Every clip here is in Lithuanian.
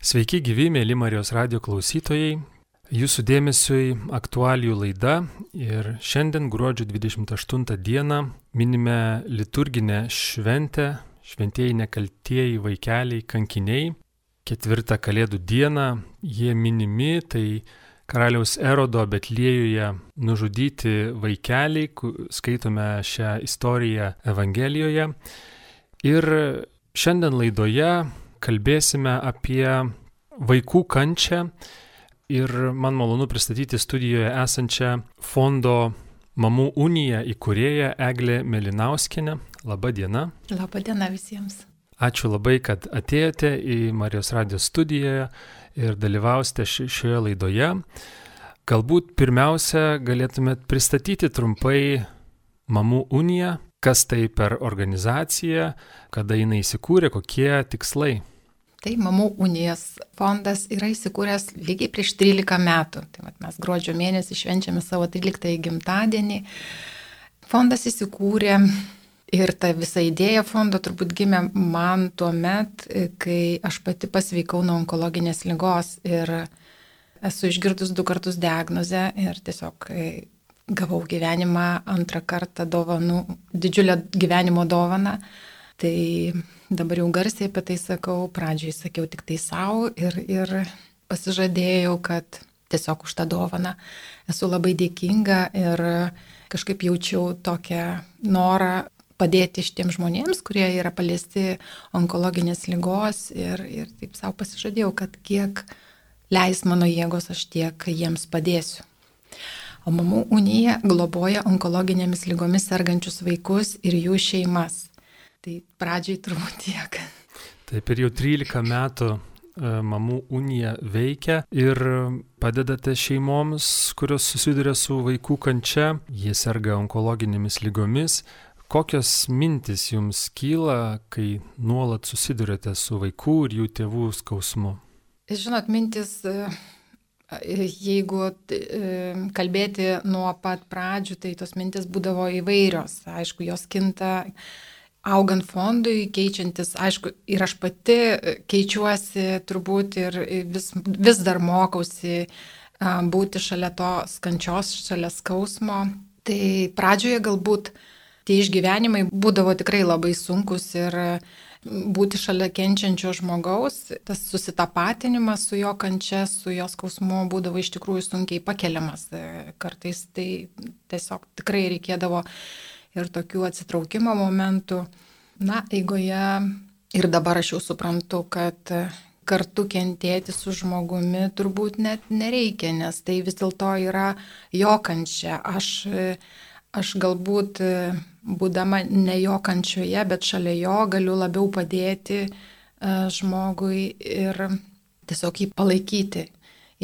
Sveiki gyvi, mėly Marijos radio klausytojai. Jūsų dėmesiui aktualijų laida ir šiandien gruodžio 28 dieną minime liturginę šventę, šventieji nekaltieji vaikeliai, kankiniai. Ketvirtą kalėdų dieną jie minimi, tai karaliaus Erodo Betlėjuje nužudyti vaikeliai, skaitome šią istoriją Evangelijoje. Ir šiandien laidoje kalbėsime apie vaikų kančią ir man malonu pristatyti studijoje esančią fondo Mamų Unija įkūrėją Eglė Melinauskinę. Labą dieną. Labą dieną visiems. Ačiū labai, kad atėjote į Marijos radijos studiją ir dalyvausite šioje laidoje. Galbūt pirmiausia galėtumėt pristatyti trumpai Mamų Uniją, kas tai per organizacija, kada jinai įsikūrė, kokie tikslai. Tai Mamų unijos fondas yra įsikūręs lygiai prieš 13 metų. Tai vat, mes gruodžio mėnesį švenčiame savo 13 gimtadienį. Fondas įsikūrė ir ta visa idėja fondo turbūt gimė man tuo met, kai aš pati pasveikau nuo onkologinės lygos ir esu išgirdus du kartus diagnozę ir tiesiog gavau gyvenimą antrą kartą dovanų, didžiulę gyvenimo dovaną. Tai dabar jau garsiai apie tai sakau, pradžiai sakiau tik tai savo ir, ir pasižadėjau, kad tiesiog už tą dovaną esu labai dėkinga ir kažkaip jaučiau tokią norą padėti šitiems žmonėms, kurie yra paliesti onkologinės lygos ir, ir taip savo pasižadėjau, kad kiek leis mano jėgos, aš tiek jiems padėsiu. O mamų unija globoja onkologinėmis lygomis sergančius vaikus ir jų šeimas. Tai pradžiai turbūt tiek. Taip ir jau 13 metų e, mamų unija veikia ir padedate šeimoms, kurios susiduria su vaikų kančia, jie serga onkologinėmis lygomis. Kokios mintis jums kyla, kai nuolat susidurėte su vaikų ir jų tėvų skausmu? Žinot, mintis, e, jeigu e, kalbėti nuo pat pradžių, tai tos mintis būdavo įvairios. Aišku, jos kinta augant fondui, keičiantis, aišku, ir aš pati keičiuosi turbūt ir vis, vis dar mokausi būti šalia to skančios, šalia skausmo. Tai pradžioje galbūt tie išgyvenimai būdavo tikrai labai sunkus ir būti šalia kenčiančio žmogaus, tas susitapatinimas su jo kančia, su jo skausmu būdavo iš tikrųjų sunkiai pakeliamas. Kartais tai tiesiog tikrai reikėdavo ir tokių atsitraukimo momentų. Na, eigoje ir dabar aš jau suprantu, kad kartu kentėti su žmogumi turbūt net nereikia, nes tai vis dėlto yra jo kančia. Aš, aš galbūt būdama ne jo kančioje, bet šalia jo galiu labiau padėti e, žmogui ir tiesiog jį palaikyti,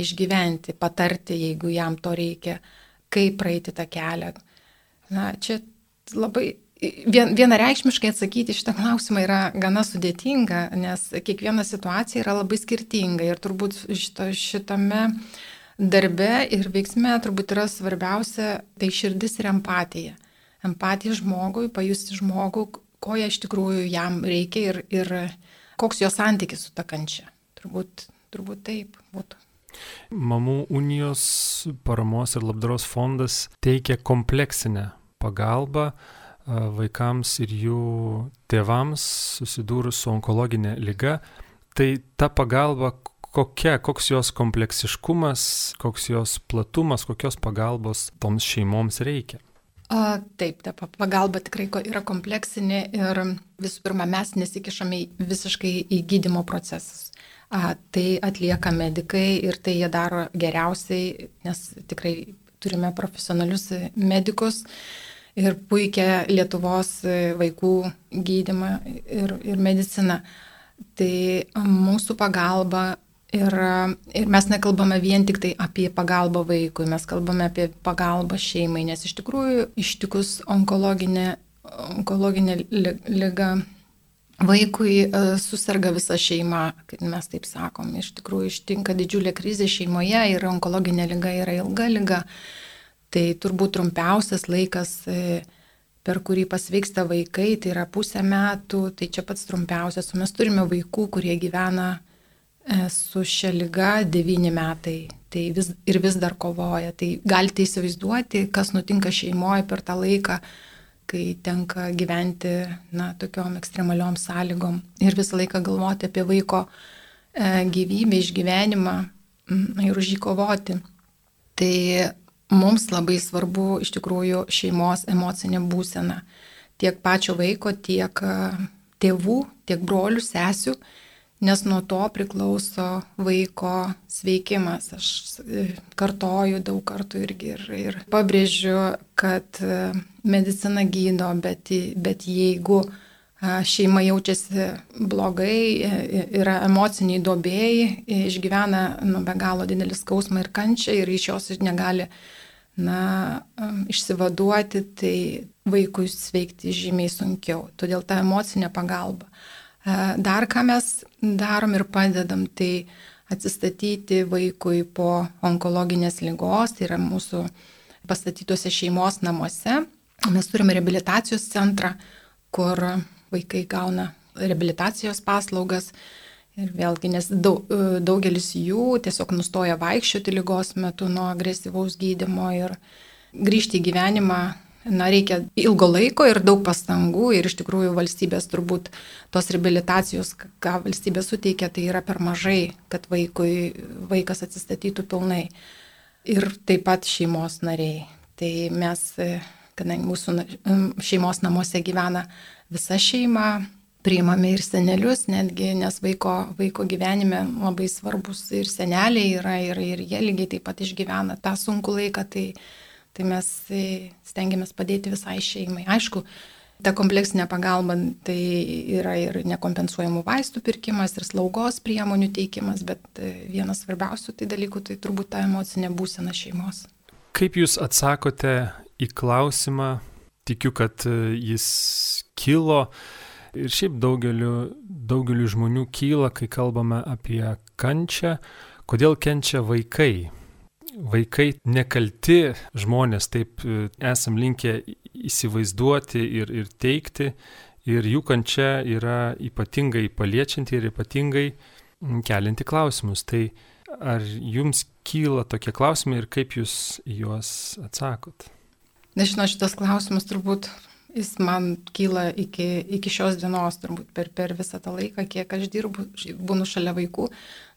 išgyventi, patarti, jeigu jam to reikia, kaip praeiti tą kelią. Na, čia labai vien, vienareikšmiškai atsakyti šitą klausimą yra gana sudėtinga, nes kiekviena situacija yra labai skirtinga ir turbūt šito, šitame darbe ir veiksme turbūt yra svarbiausia tai širdis ir empatija. Empatija žmogui, pajusti žmogų, ko iš tikrųjų jam reikia ir, ir koks jo santykis su ta kančia. Turbūt, turbūt taip būtų. Mamų unijos paramos ir labdaros fondas teikia kompleksinę pagalba vaikams ir jų tėvams susidūrus su onkologinė lyga. Tai ta pagalba kokia, koks jos kompleksiškumas, koks jos platumas, kokios pagalbos toms šeimoms reikia? A, taip, ta pagalba tikrai yra kompleksinė ir visų pirma, mes nesikišame visiškai į gydimo procesus. A, tai atlieka medikai ir tai jie daro geriausiai, nes tikrai turime profesionalius medikus ir puikia Lietuvos vaikų gydimą ir, ir mediciną. Tai mūsų pagalba yra, ir mes nekalbame vien tik tai apie pagalbą vaikui, mes kalbame apie pagalbą šeimai, nes iš tikrųjų ištikus onkologinė, onkologinė lyga vaikui susirga visa šeima, kaip mes taip sakom. Iš tikrųjų ištinka didžiulė krizė šeimoje ir onkologinė lyga yra ilga lyga. Tai turbūt trumpiausias laikas, e, per kurį pasveiksta vaikai, tai yra pusę metų, tai čia pats trumpiausias. O mes turime vaikų, kurie gyvena e, su šia lyga 9 metai tai vis, ir vis dar kovoja. Tai galite įsivaizduoti, kas nutinka šeimoje per tą laiką, kai tenka gyventi, na, tokiom ekstremaliom sąlygom ir visą laiką galvoti apie vaiko e, gyvybę, išgyvenimą ir už jį kovoti. Tai mums labai svarbu iš tikrųjų šeimos emocinė būsena. Tiek pačio vaiko, tiek e, tėvų, tiek brolių, sesių nes nuo to priklauso vaiko sveikimas. Aš e, kartoju daug kartų irgi ir, ir pabrėžiu, kad e, medicina gydo, bet, bet jeigu šeima jaučiasi blogai, e, yra emociniai duobėjai, išgyvena nu, be galo didelį skausmą ir kančią ir iš jos negali na, išsivaduoti, tai vaikui sveikti žymiai sunkiau. Todėl ta emocinė pagalba. Dar ką mes darom ir padedam, tai atsistatyti vaikui po onkologinės lygos, tai yra mūsų pastatytuose šeimos namuose. Mes turime rehabilitacijos centrą, kur vaikai gauna rehabilitacijos paslaugas. Ir vėlgi, nes daug, daugelis jų tiesiog nustoja vaikščioti lygos metu nuo agresyvaus gydimo ir grįžti į gyvenimą na, reikia ilgo laiko ir daug pastangų ir iš tikrųjų valstybės turbūt tos rehabilitacijos, ką valstybė suteikia, tai yra per mažai, kad vaikui, vaikas atsistatytų pilnai. Ir taip pat šeimos nariai. Tai mes, kadangi mūsų šeimos namuose gyvena visa šeima, priimame ir senelius, netgi, nes vaiko, vaiko gyvenime labai svarbus ir seneliai yra, ir, ir jie lygiai taip pat išgyvena tą sunkų laiką. Tai, Tai mes e, stengiamės padėti visai šeimai. Aišku, ta kompleksinė pagalba tai yra ir nekompensuojamų vaistų pirkimas, ir slaugos priemonių teikimas, bet e, vienas svarbiausių tai dalykų tai turbūt ta emocinė būsena šeimos. Kaip Jūs atsakote į klausimą, tikiu, kad e, jis kilo ir šiaip daugeliu, daugeliu žmonių kyla, kai kalbame apie kančią, kodėl kenčia vaikai vaikai nekalti žmonės, taip e, esam linkę įsivaizduoti ir, ir teikti, ir jų kančia yra ypatingai paliečianti ir ypatingai kelinti klausimus. Tai ar jums kyla tokie klausimai ir kaip jūs juos atsakot? Nežinau, šitas klausimas turbūt jis man kyla iki, iki šios dienos, turbūt per, per visą tą laiką, kiek aš dirbu, būnu šalia vaikų,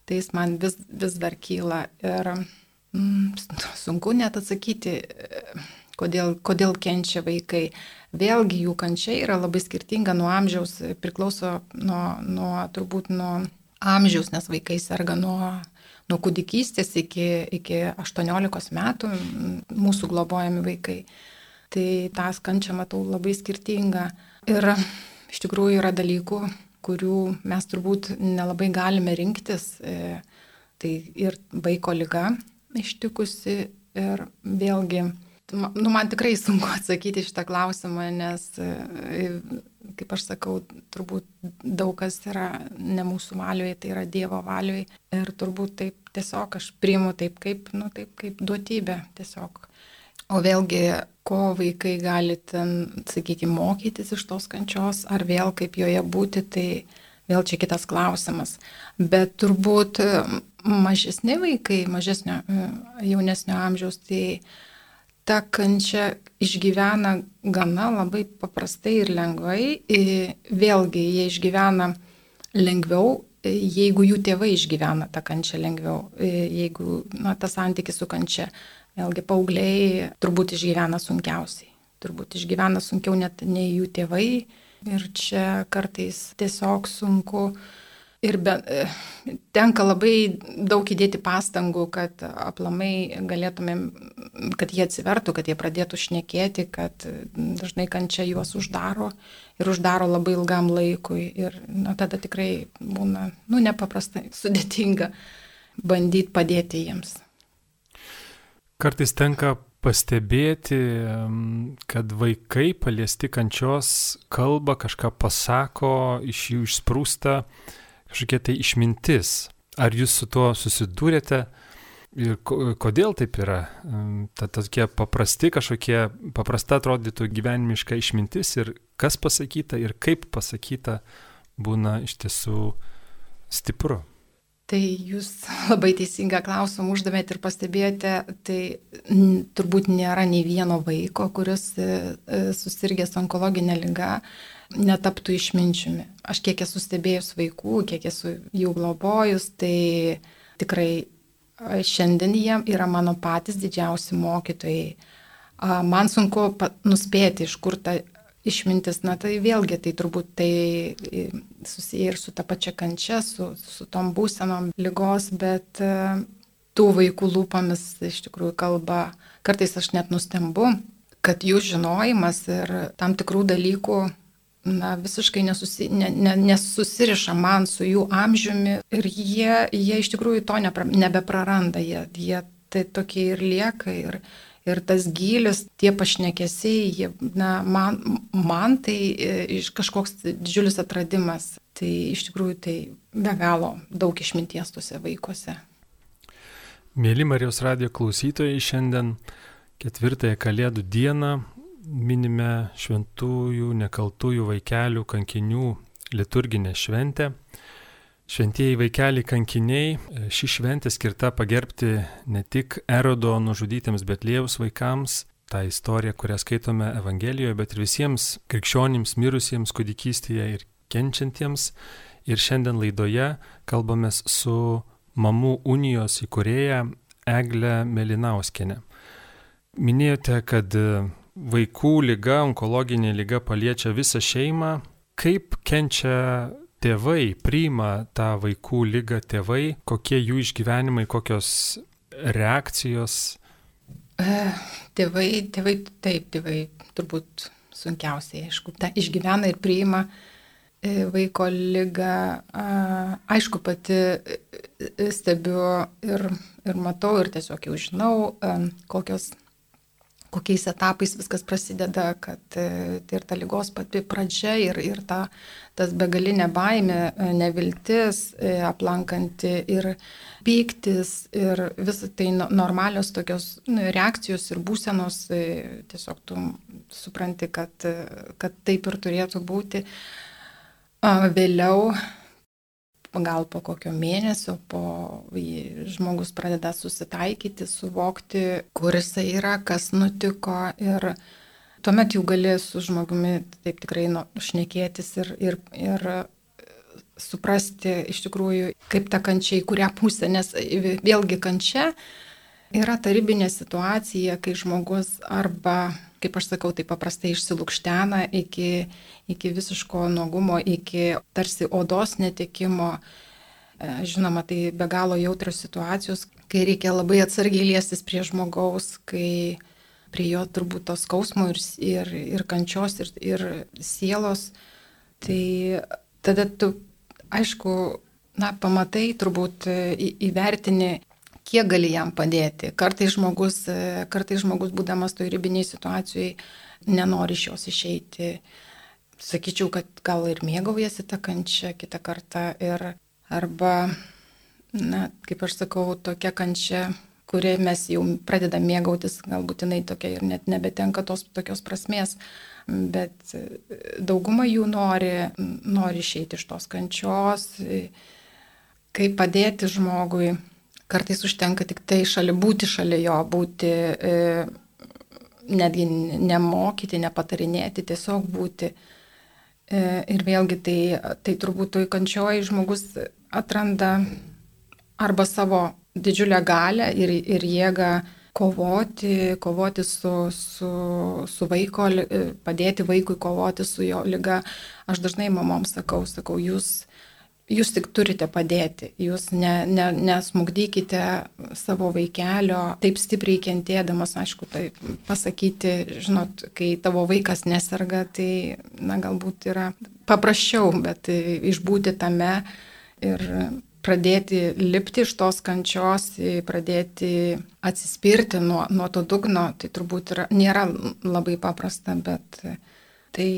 tai jis man vis, vis dar kyla. Ir sunku net atsakyti, kodėl, kodėl kenčia vaikai. Vėlgi jų kančia yra labai skirtinga nuo amžiaus, priklauso nuo, nuo turbūt nuo amžiaus, nes vaikai serga nuo, nuo kūdikystės iki, iki 18 metų, mūsų globojami vaikai. Tai tą kančią matau labai skirtingą. Ir iš tikrųjų yra dalykų, kurių mes turbūt nelabai galime rinktis. E, tai ir vaiko lyga, ištikusi ir vėlgi, nu, man tikrai sunku atsakyti šitą klausimą, nes, e, kaip aš sakau, turbūt daug kas yra ne mūsų valioje, tai yra Dievo valioje ir turbūt taip tiesiog aš priimu taip kaip, nu, taip kaip duotybė tiesiog. O vėlgi, ko vaikai gali ten, sakykime, mokytis iš tos kančios, ar vėl kaip joje būti, tai vėl čia kitas klausimas. Bet turbūt mažesni vaikai, mažesnio, e, jaunesnio amžiaus, tai ta kančia išgyvena gana labai paprastai ir lengvai. Vėlgi, jie išgyvena lengviau, e, jeigu jų tėvai išgyvena tą kančią lengviau, e, jeigu na, tas santykis su kančia, vėlgi paaugliai turbūt išgyvena sunkiausiai. Turbūt išgyvena sunkiau net nei jų tėvai. Ir čia kartais tiesiog sunku uh, Ir be, tenka labai daug įdėti pastangų, kad aplamai galėtumėm, kad jie atsivertų, kad jie pradėtų šnekėti, kad dažnai kančia juos uždaro ir uždaro labai ilgam laikui. Ir nu, tada tikrai būna, nu, nepaprastai sudėtinga bandyti padėti jiems. Kartais tenka pastebėti, kad vaikai paliesti kančios kalba, kažką pasako, iš jų išsprūsta kažkokia tai išmintis. Ar jūs su tuo susidūrėte ir kodėl taip yra? Ta tokie paprasti kažkokie, paprasta atrodytų gyvenimiška išmintis ir kas pasakyta ir kaip pasakyta būna iš tiesų stipru. Tai jūs labai teisingą klausimą uždavėte ir pastebėjote, tai turbūt nėra nei vieno vaiko, kuris e, e, susirgęs onkologinę lygą netaptų išminčiumi. Aš kiek esu stebėjus vaikų, kiek esu jų globojus, tai tikrai šiandien jie yra mano patys didžiausi mokytojai. Man sunku nuspėti, iš kur ta išmintis, na tai vėlgi tai turbūt tai susiję ir su ta pačia kančia, su, su tom būsenom lygos, bet tų vaikų lūpomis iš tikrųjų kalba, kartais aš net nustembu, kad jų žinojimas ir tam tikrų dalykų na, visiškai nesusi, ne, ne, nesusiriša man su jų amžiumi ir jie, jie iš tikrųjų to nepra, nebepraranda, jie, jie tai tokie ir lieka ir, ir tas gylis, tie pašnekesiai, jie, na, man, man tai e, kažkoks didžiulis atradimas, tai iš tikrųjų tai be galo daug išminties tuose vaikuose. Mėly Marijos radio klausytojai, šiandien ketvirtąją Kalėdų dieną minime šventųjų, nekaltųjų vaikelių kankinių liturginę šventę. Šventieji vaikeliai kankiniai, ši šventė skirta pagerbti ne tik erodo nužudytiems Betlėjaus vaikams, tą istoriją, kurią skaitome Evangelijoje, bet ir visiems krikščionims mirusiems kūdikystėje ir kenčiantiems. Ir šiandien laidoje kalbame su Mamų unijos įkurėja Egle Melinauskenė. Minėjote, kad vaikų lyga, onkologinė lyga paliečia visą šeimą. Kaip kenčia tėvai, priima tą vaikų lygą tėvai, kokie jų išgyvenimai, kokios reakcijos? Tėvai, tėvai, taip, tėvai turbūt sunkiausiai, aišku, tą išgyvena ir priima e, vaiko lygą. Aišku, pati e, e, stebiu ir, ir matau ir tiesiog jau žinau, kokios kokiais etapais viskas prasideda, kad e, tai ir ta lygos pati pradžia, ir, ir ta, tas begalinė baimė, e, neviltis, e, aplankanti ir pyktis, ir visą tai normalios tokios reakcijos ir būsenos, tiesiog tu supranti, kad, kad taip ir turėtų būti. Vėliau gal po kokio mėnesio, po žmogus pradeda susitaikyti, suvokti, kur jisai yra, kas nutiko ir tuomet jau gali su žmogumi taip tikrai nu, šnekėtis ir, ir, ir suprasti iš tikrųjų, kaip ta kančia į kurią pusę, nes vėlgi kančia yra ta ribinė situacija, kai žmogus arba kaip aš sakau, tai paprastai išsilūkštena iki, iki visiško nuogumo, iki tarsi odos netekimo. E, žinoma, tai be galo jautrios situacijos, kai reikia labai atsargiai liestis prie žmogaus, kai prie jo turbūt tos skausmo ir, ir, ir kančios ir, ir sielos. Tai tada tu, aišku, na, pamatai, turbūt įvertini kiek gali jam padėti. Kartais žmogus, kartais žmogus būdamas toj ribiniai situacijai, nenori iš jos išeiti. Sakyčiau, kad gal ir mėgaujasi tą kančią kitą kartą ir arba, na, kaip aš sakau, tokia kančia, kurie mes jau pradedam mėgautis, galbūt jinai tokia ir net nebetenka tos tokios prasmės, bet dauguma jų nori, nori išeiti iš tos kančios, kaip padėti žmogui Kartais užtenka tik tai šalia būti šalia jo, būti, e, netgi nemokyti, nepatarinėti, tiesiog būti. E, ir vėlgi tai, tai turbūt toj kančioji žmogus atranda arba savo didžiulę galę ir, ir jėgą kovoti, kovoti su, su, su vaiko, padėti vaikui kovoti su jo lyga. Aš dažnai mamom sakau, sakau, jūs jūs tik turite padėti, jūs ne, ne, nesmugdykite savo vaikelio taip stipriai kentėdamas, aišku, tai pasakyti, žinot, kai tavo vaikas nesarga, tai, na, galbūt yra paprasčiau, bet išbūti tame ir pradėti lipti iš tos kančios, pradėti atsispirti nuo, nuo to dugno, tai turbūt yra, nėra labai paprasta, bet tai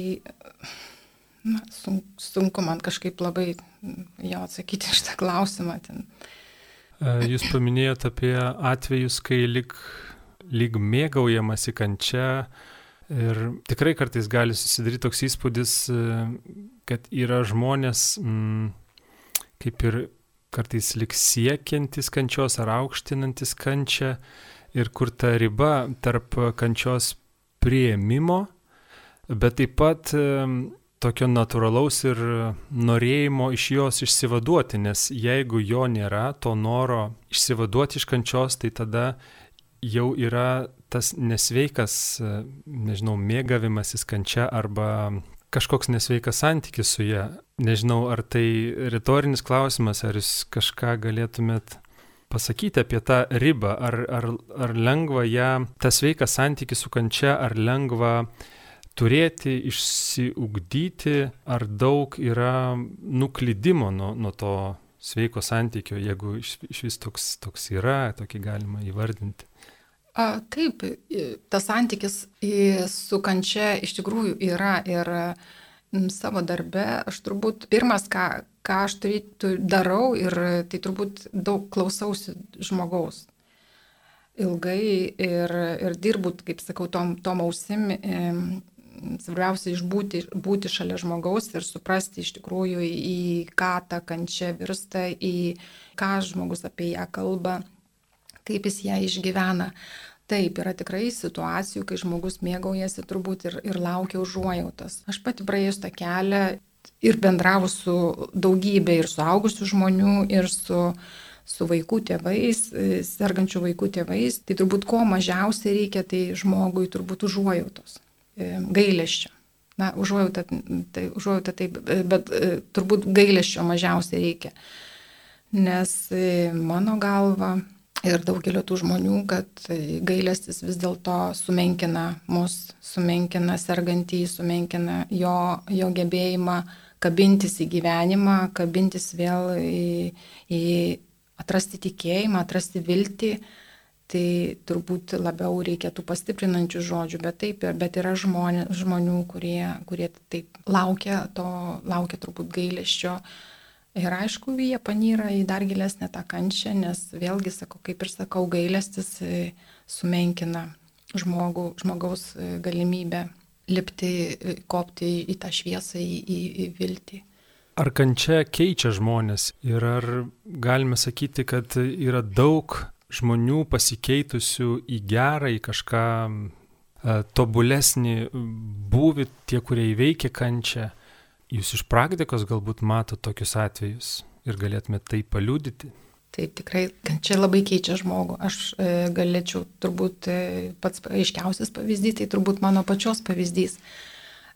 Na, sunku man kažkaip labai jo atsakyti šitą klausimą. Ten. Jūs paminėjote apie atvejus, kai lik, lyg mėgaujamasi kančia ir tikrai kartais gali susidaryti toks įspūdis, e, kad yra žmonės m, kaip ir kartais lik siekiantis kančios ar aukštinantis kančią ir kur ta riba tarp kančios prieimimo, bet taip pat tokio natūralaus ir norėjimo iš jos išsivaduoti, nes jeigu jo nėra, to noro išsivaduoti iš kančios, tai tada jau yra tas nesveikas, nežinau, mėgavimasis kančia arba kažkoks nesveikas santykis su ją. Nežinau, ar tai retorinis klausimas, ar jūs kažką galėtumėt pasakyti apie tą ribą, ar, ar, ar lengva ją, tas sveikas santykis su kančia, ar lengva turėti, išsiugdyti, ar daug yra nuklydimo nuo, nuo to sveiko santykio, jeigu iš, iš vis toks, toks yra, tokį galima įvardinti. A, taip, tas santykis su kančia iš tikrųjų yra ir savo darbe aš turbūt pirmas, ką, ką aš turėtų, darau ir tai turbūt daug klausausi žmogaus. Ilgai ir, ir dirbu, kaip sakau, tom, tom ausim, svarbiausia išbūti būti šalia žmogaus ir suprasti iš tikrųjų, į ką ta kančia virsta, į ką žmogus apie ją kalba, kaip jis ją išgyvena. Taip, yra tikrai situacijų, kai žmogus mėgaujasi turbūt ir, ir laukia užuojautas. Aš pati praėjus tą kelią ir bendravu su daugybė ir suaugusių žmonių, ir su, su vaikų tėvais, sergančių vaikų tėvais, tai turbūt ko mažiausiai reikia, tai žmogui turbūt užuojautos. E, gailėščio. Na, užuojauta, tai, užuojauta taip, bet e, turbūt gailėščio mažiausiai reikia. Nes e, mano galva ir daugelio tų žmonių, kad gailestis vis dėlto sumenkina mus, sumenkina sergantį, sumenkina jo, jo gebėjimą kabintis į gyvenimą, kabintis vėl į, į atrasti tikėjimą, atrasti viltį tai turbūt labiau reikėtų pastiprinančių žodžių, bet taip, bet yra žmonė, žmonių, kurie, kurie taip laukia to, laukia turbūt gailėščio. Ir aišku, jie panyra į dar gilesnę tą kančią, nes vėlgi, sakau, kaip ir sakau, gailestis e, sumenkina žmogų, žmogaus e, galimybę lipti, e, kopti į tą šviesą, į, į, į viltį. Ar kančia keičia žmonės ir ar galime sakyti, kad yra daug žmonių pasikeitusių į gerą, į kažką e, tobulesnį būvį, tie, kurie įveikia kančią. Jūs iš praktikos galbūt mato tokius atvejus ir galėtumėte tai paliūdyti. Taip, tikrai, čia labai keičia žmogų. Aš e, galėčiau turbūt e, pats aiškiausias pavyzdys, tai turbūt mano pačios pavyzdys.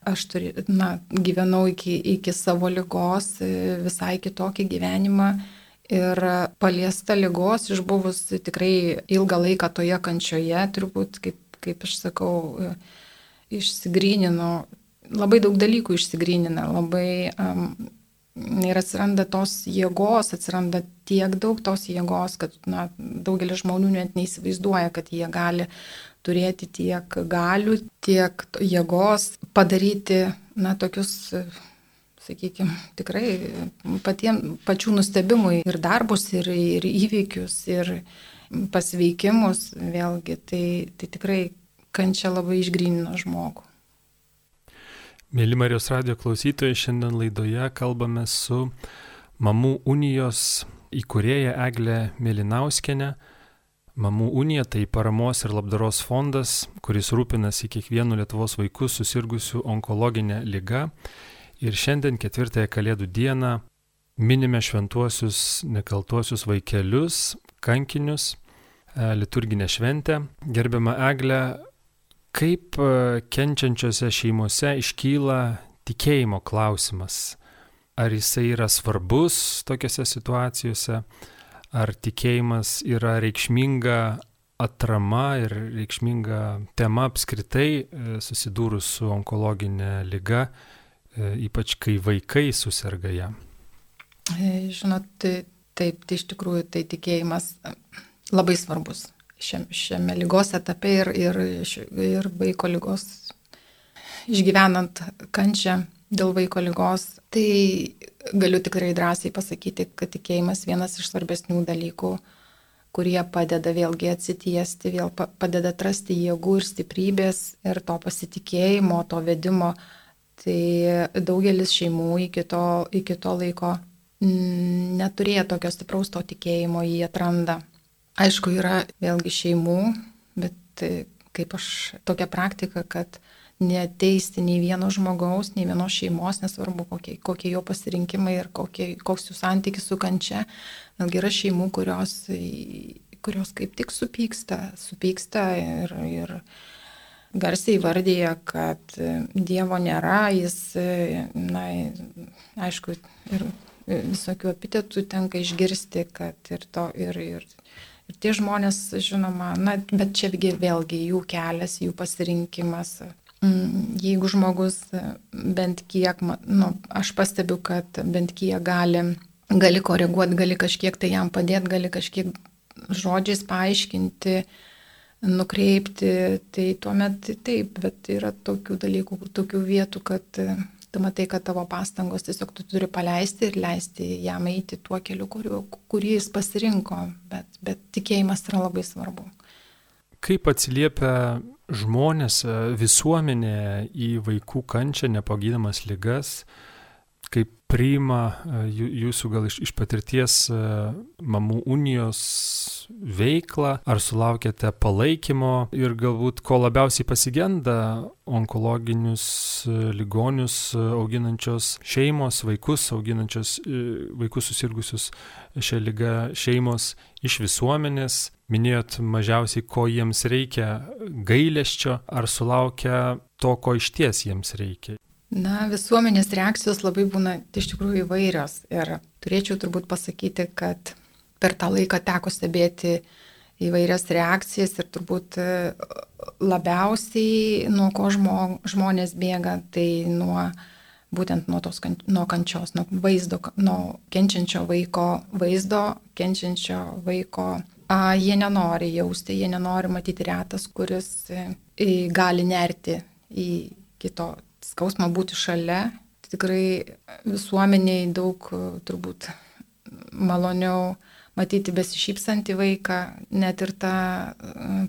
Aš turi, na, gyvenau iki, iki savo lygos e, visai kitokį gyvenimą Ir paliesta lygos, išbuvus tikrai ilgą laiką toje kančioje, turbūt, kaip, kaip aš sakau, išsigryninu, labai daug dalykų išsigrynina, labai um, ir atsiranda tos jėgos, atsiranda tiek daug tos jėgos, kad na, daugelis žmonių net neįsivaizduoja, kad jie gali turėti tiek galių, tiek jėgos padaryti, na, tokius sakykime, tikrai patiem, pačių nustebimui ir darbus, ir, ir įvykius, ir pasveikimus, vėlgi, tai, tai tikrai kančia labai išgrynino žmogų. Mėly Marijos radio klausytojai, šiandien laidoje kalbame su Mamų unijos įkūrėja Eglė Mėlynauskenė. Mamų unija tai paramos ir labdaros fondas, kuris rūpinasi kiekvienu Lietuvos vaiku susirgusiu onkologinę lygą Ir šiandien ketvirtąją Kalėdų dieną minime šventuosius nekaltuosius vaikelius, kankinius, e, liturginę šventę. Gerbiama Eglė, kaip e, kenčiančiose šeimose iškyla tikėjimo klausimas? Ar jisai yra svarbus tokiuose situacijose? Ar tikėjimas yra reikšminga atrama ir reikšminga tema apskritai e, susidūrus su onkologinė lyga ypač kai vaikai susirga ją? E, žinot, tai, taip, tai iš tikrųjų tai tikėjimas e, labai svarbus šiame, šiame lygos etape ir, ir, ir vaiko lygos išgyvenant kančią dėl vaiko lygos. Tai galiu tikrai drąsiai pasakyti, kad tikėjimas vienas iš svarbesnių dalykų, kurie padeda vėlgi atsitiesti, vėl padeda atrasti jėgų ir stiprybės ir to pasitikėjimo, to vedimo Tai daugelis šeimų iki to, iki to laiko neturėję tokio stipraus to tikėjimo jį atranda. Aišku, yra vėlgi šeimų, bet e, kaip aš tokia praktika, kad neteisti nei vieno žmogaus, nei vienos šeimos, nesvarbu kokie, kokie jo pasirinkimai ir kokie, koks jų santykis su kančia. Vėlgi yra šeimų, kurios, kurios kaip tik supyksta, supyksta ir, ir garsiai vardėja, kad Dievo nėra, jis, na, aišku, ir visokių epitetų tenka išgirsti, kad ir to, ir, ir, ir tie žmonės, žinoma, na, bet čia vėlgi jų kelias, jų pasirinkimas. Mm, jeigu žmogus bent kiek, nu, aš pastebiu, kad bent kiek gali, gali koreguoti, gali kažkiek tai jam padėti, gali kažkiek žodžiais paaiškinti, nukreipti, tai tuomet taip, bet yra tokių dalykų, tokių vietų, kad tu matai, kad tavo pastangos tiesiog tu turi paleisti ir leisti jam eiti tuo keliu, kuriuo, kurį jis pasirinko, bet, bet tikėjimas yra labai svarbu. Kaip atsiliepia žmonės, visuomenė į vaikų kančią, nepagydamas lygas, kaip priima jūsų gal iš, iš patirties mamų unijos veiklą, ar sulaukėte palaikymo ir galbūt ko labiausiai pasigenda onkologinius ligonius auginančios šeimos, vaikus auginančios, vaikus susirgusius šią lygą šeimos iš visuomenės. Minėjot mažiausiai, ko jiems reikia gailesčio, ar sulaukia to, ko iš ties jiems reikia. Na, visuomenės reakcijos labai būna iš tikrųjų įvairios ir turėčiau turbūt pasakyti, kad per tą laiką teko stebėti įvairias reakcijas ir turbūt e, labiausiai nuo ko žmo, žmonės bėga, tai nuo būtent nuo tos nuo kančios, nuo vaizdo, nuo kenčiančio vaiko vaizdo, kenčiančio vaiko. A, jie nenori jausti, jie nenori matyti retas, kuris e, gali nerti į kito skausmą būti šalia. Tikrai visuomeniai daug turbūt maloniau matyti besišypsantį vaiką, net ir tą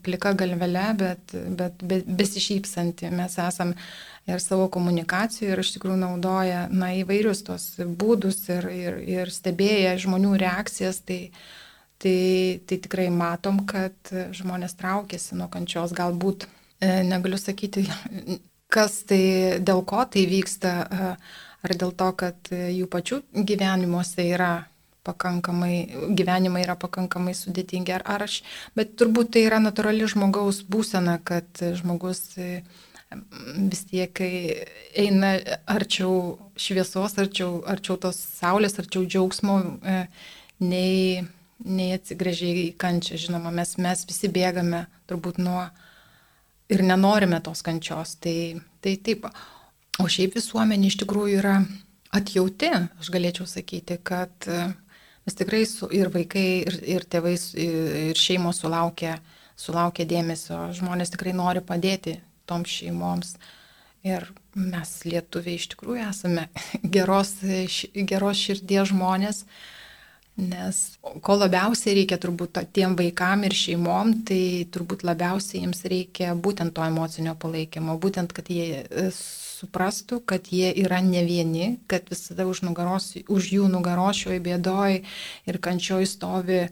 plika galvelę, bet, bet, bet besišypsantį. Mes esam ir savo komunikacijų ir iš tikrųjų naudoja na, įvairius tos būdus ir, ir, ir stebėję žmonių reakcijas. Tai, tai, tai tikrai matom, kad žmonės traukiasi nuo kančios. Galbūt e, negaliu sakyti, kas tai, dėl ko tai vyksta, ar dėl to, kad jų pačių gyvenimuose yra pakankamai, gyvenimai yra pakankamai sudėtingi, ar, ar aš, bet turbūt tai yra natūrali žmogaus būsena, kad žmogus vis tiek eina arčiau šviesos, arčiau, arčiau tos saulės, arčiau džiaugsmo, e, nei, nei atsigrėžiai į kančią. Žinoma, mes, mes visi bėgame turbūt nuo, ir nenorime tos kančios. Tai, tai taip. O šiaip visuomenė iš tikrųjų yra atjauti, aš galėčiau sakyti, kad e, mes tikrai su, ir vaikai, ir, ir tėvai, ir šeimos sulaukia, sulaukia dėmesio, žmonės tikrai nori padėti toms šeimoms. Ir mes lietuviai iš tikrųjų esame geros, geros širdies žmonės, Nes ko labiausiai reikia turbūt tiem vaikam ir šeimom, tai turbūt labiausiai jiems reikia būtent to emocinio palaikymo, būtent, kad jie e, suprastų, kad jie yra ne vieni, kad visada už, nugaros, už jų nugaros šioje bėdoje ir kančioje stovi e,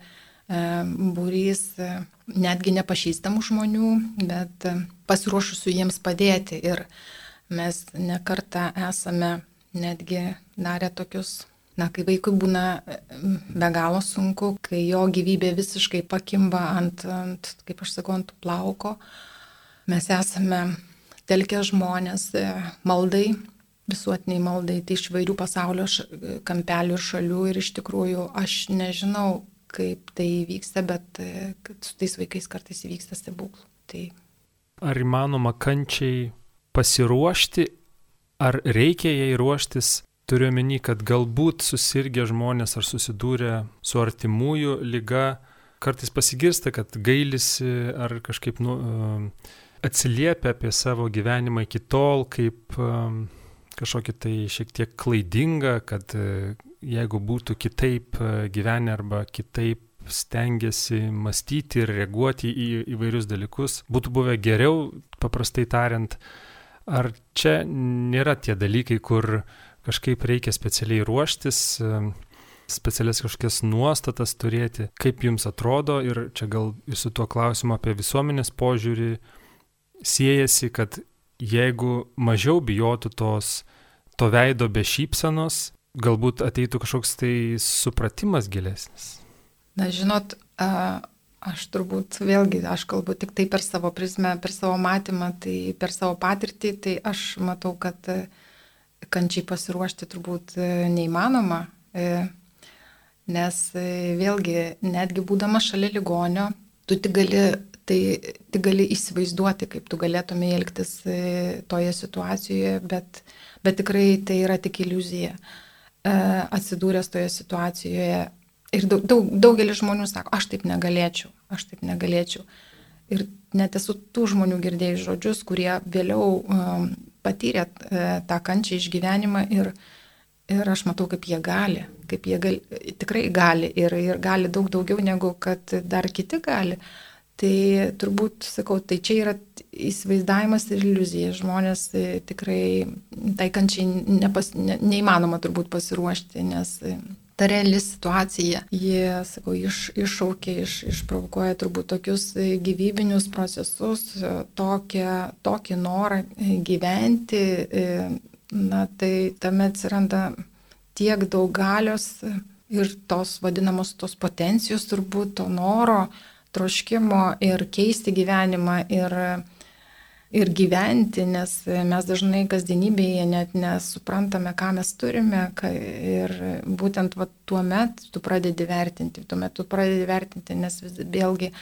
būrys e, netgi nepažįstamų žmonių, bet e, pasiruošusių jiems padėti. Ir mes nekartą esame netgi darę tokius Na, kai vaikui būna be galo sunku, kai jo gyvybė visiškai pakimba ant, ant kaip aš sakau, ant plauko, mes esame telkę žmonės e, maldai, visuotiniai maldai, tai iš vairių pasaulio kampelių ir šalių ir iš tikrųjų aš nežinau, kaip tai vyksta, bet e, su tais vaikais kartais įvyksta stebuklų. Tai... Ar įmanoma kančiai pasiruošti, ar reikia jai ruoštis Turiu omeny, kad galbūt susirgę žmonės ar susidūrę su artimųjų lyga kartais pasigirsta, kad gailisi ar kažkaip nu, atsiliepia apie savo gyvenimą iki tol kaip kažkokį tai šiek tiek klaidingą, kad e, jeigu būtų kitaip e, gyvenę arba kitaip stengiasi mąstyti ir reaguoti į įvairius dalykus, būtų buvę geriau, paprastai tariant, ar čia nėra tie dalykai, kur kažkaip reikia specialiai ruoštis, specialias kažkokias nuostatas turėti. Kaip jums atrodo ir čia gal ir su tuo klausimu apie visuomenės požiūrį siejasi, kad jeigu mažiau bijotų tos, to veido be šypsenos, galbūt ateitų kažkoks tai supratimas gilesnis. Na, žinot, aš turbūt vėlgi, aš kalbu tik tai per savo prizmę, per savo matymą, tai per savo patirtį, tai aš matau, kad kančiai pasiruošti turbūt neįmanoma, nes vėlgi, netgi būdama šalia ligonio, tu tik gali, tai, tik gali įsivaizduoti, kaip tu galėtumai elgtis toje situacijoje, bet, bet tikrai tai yra tik iliuzija. Atsidūręs toje situacijoje Ir daug, daug, daugelis žmonių sako, aš taip negalėčiau, aš taip negalėčiau. Ir net esu tų žmonių girdėjus žodžius, kurie vėliau patyrė uh, tą kančią išgyvenimą ir, ir aš matau, kaip jie gali, kaip jie gali, tikrai gali ir, ir gali daug daugiau negu kad dar kiti gali. Tai turbūt, sakau, tai čia yra įsivaizdavimas ir iliuzija. Žmonės e, tikrai tai kančiai nepas, ne, neįmanoma turbūt pasiruošti, nes ta reali situacija, jie, sakau, iš, iššaukia, iš, išprovokuoja turbūt tokius e, gyvybinius procesus, e, tokią, tokį norą e, gyventi, na tai tame atsiranda tiek daug galios ir tos vadinamos tos potencijos turbūt, to noro, troškimo ir keisti gyvenimą ir ir gyventi, nes mes dažnai kasdienybėje net nesuprantame, ką mes turime ir būtent va, tuo metu tu pradedi vertinti, tuo metu tu pradedi vertinti, nes vėlgi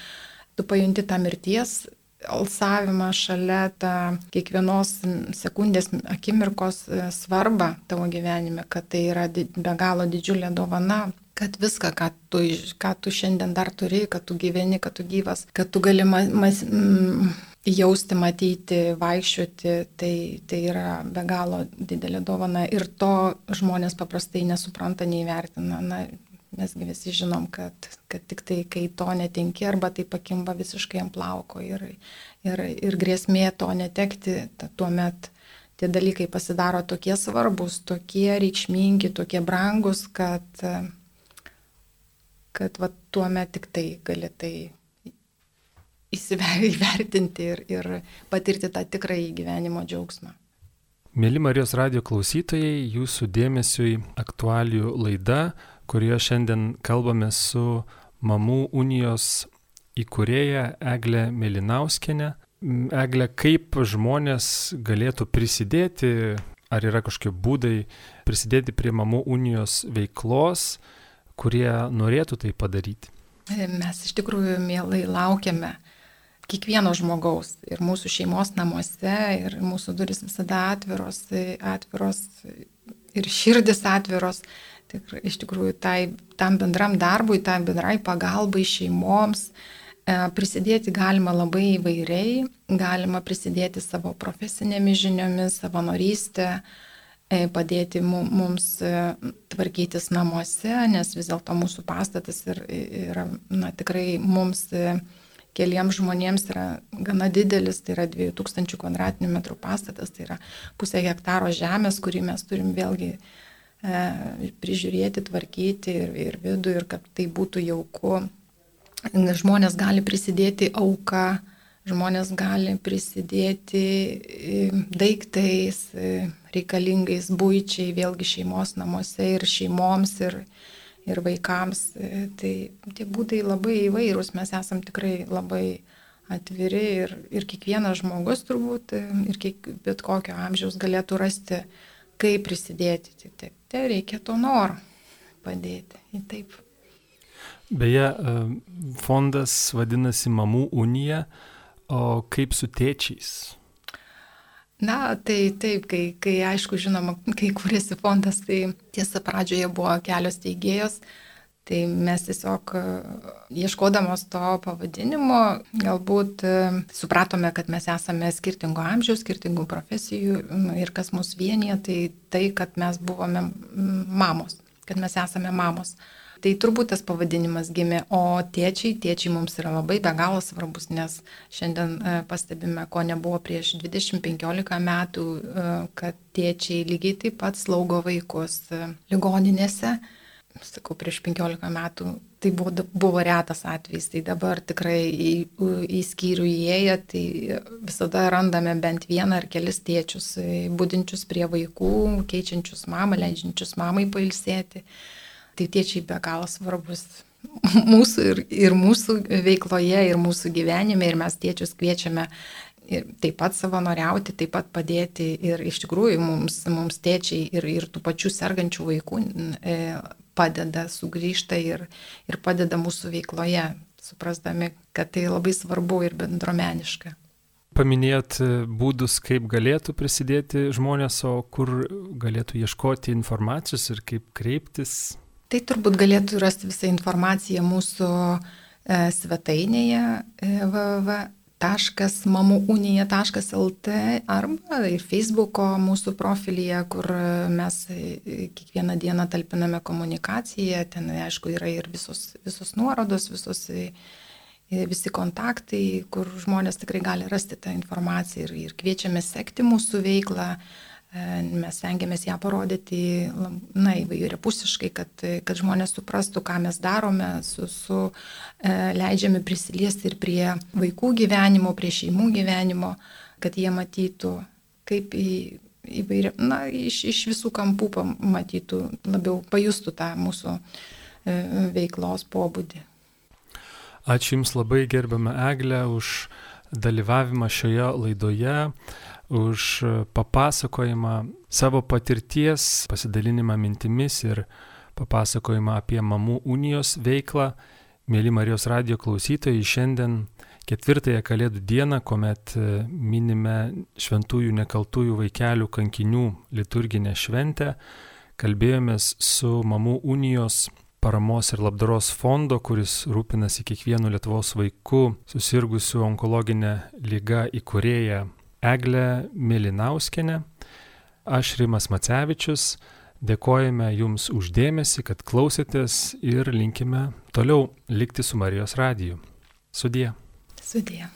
tu pajunti tą mirties alsavimą šalia tą kiekvienos sekundės akimirkos svarbą tavo gyvenime, kad tai yra be galo didžiulė dovana, kad viską, ką tu, ką tu šiandien dar turi, kad tu gyveni, kad tu gyvas, kad tu gali mas, mas, mm, jausti, matyti, vaikščioti, tai, tai yra be galo didelė dovana ir to žmonės paprastai nesupranta, neįvertina. Na, mesgi visi žinom, kad, kad tik tai, kai to netinki arba tai pakimba visiškai ant plauko ir, ir, ir grėsmė to netekti, tuomet tie dalykai pasidaro tokie svarbus, tokie reikšmingi, tokie brangus, kad, kad va, tuomet tik tai gali tai įsivertinti ir, ir patirti tą tikrąjį gyvenimo džiaugsmą. Mėly Marijos radio klausytojai, jūsų dėmesiui aktualių laida, kurioje šiandien kalbame su Mamų unijos įkūrėja Eglė Melinauskenė. Eglė, kaip žmonės galėtų prisidėti, ar yra kažkokie būdai prisidėti prie Mamų unijos veiklos, kurie norėtų tai padaryti? Mes iš tikrųjų mielai laukiame kiekvieno žmogaus ir mūsų šeimos namuose ir mūsų duris visada atviros, atviros ir širdis atviros. Tik, iš tikrųjų, tai, tam bendram darbui, tam bendrai pagalbai šeimoms e, prisidėti galima labai įvairiai, galima prisidėti savo profesinėmis žiniomis, savanorystę, e, padėti mums e, tvarkytis namuose, nes vis dėlto mūsų pastatas yra na, tikrai mums keliems žmonėms yra gana didelis, tai yra 2000 km2 pastatas, tai yra pusę hektaro žemės, kurį mes turim vėlgi e, prižiūrėti, tvarkyti ir, ir vidų, ir kad tai būtų jauku. Žmonės gali prisidėti auką, žmonės gali prisidėti e, daiktais e, reikalingais būčiai, vėlgi šeimos namuose ir šeimoms. Ir, ir vaikams. E, tai tie būdai labai įvairūs, mes esam tikrai labai atviri ir, ir kiekvienas žmogus turbūt e, ir kiek, bet kokio amžiaus galėtų rasti, kaip prisidėti. Tai, tai reikia to noro padėti. Taip. Beje, e, fondas vadinasi Mamų unija, o kaip su tėčiais? Na, tai taip, kai, kai aišku, žinoma, kai kūrėsi fondas, tai tiesa pradžioje buvo kelios teigėjos, tai mes tiesiog e, ieškodamos to pavadinimo, galbūt e, supratome, kad mes esame skirtingo amžiaus, skirtingų profesijų ir kas mus vienyje, tai tai, kad mes buvome mamos, kad mes esame mamos. Tai turbūt tas pavadinimas gimė, o tėčiai, tėčiai mums yra labai be galo svarbus, nes šiandien e, pastebime, ko nebuvo prieš 20-15 metų, e, kad tėčiai lygiai taip pat slaugo vaikus e, ligoninėse. sakau, prieš 15 metų tai buvo, buvo retas atvejis, tai dabar tikrai į, į skyrių įėję, tai visada randame bent vieną ar kelis tėčius, būdinčius prie vaikų, keičiančius mamą, leidžiančius mamai pailsėti. Tai tėčiai be galo svarbus mūsų ir, ir mūsų veikloje, ir mūsų gyvenime, ir mes tėčius kviečiame taip pat savanoriauti, taip pat padėti ir iš tikrųjų mums, mums tėčiai ir, ir tų pačių sergančių vaikų e, padeda, sugrįžta ir, ir padeda mūsų veikloje, suprasdami, kad tai labai svarbu ir bendromeniška. Paminėjot e, būdus, kaip galėtų prisidėti žmonės, o kur galėtų ieškoti informacijos ir kaip kreiptis. Tai turbūt galėtų rasti visą informaciją mūsų e, svetainėje e, www www.mamuunija.lt arba ir Facebooko mūsų profilyje, kur mes kiekvieną dieną talpiname komunikaciją, ten aišku yra ir visos, visos nuorodos, visos, visi kontaktai, kur žmonės tikrai gali rasti tą informaciją ir, ir kviečiame sekti mūsų veiklą. Mes stengiamės ją parodyti na, įvairiapusiškai, kad, kad žmonės suprastų, ką mes darome, su, su, e, leidžiame prisiliesti ir prie vaikų gyvenimo, prie šeimų gyvenimo, kad jie matytų, kaip į, įvairia, na, iš, iš visų kampų matytų, labiau pajustų tą mūsų e, veiklos pobūdį. Ačiū Jums labai gerbame Eglę už dalyvavimą šioje laidoje už papasakojimą savo patirties, pasidalinimą mintimis ir papasakojimą apie mamų unijos veiklą. Mėly Marijos radio klausytojai, šiandien ketvirtąją Kalėdų dieną, kuomet e, minime šventųjų nekaltųjų vaikelių kankinių liturginę šventę, kalbėjomės su mamų unijos paramos ir labdaros fondo, kuris rūpinasi kiekvienu Lietuvos vaiku susirgusiu onkologinę lygą įkūrėją Eglė Milinauskenė, aš Rimas Macevičius. Dėkojame Jums uždėmesi, kad klausėtės ir linkime toliau likti su Marijos radiju. Sudie. Sudie.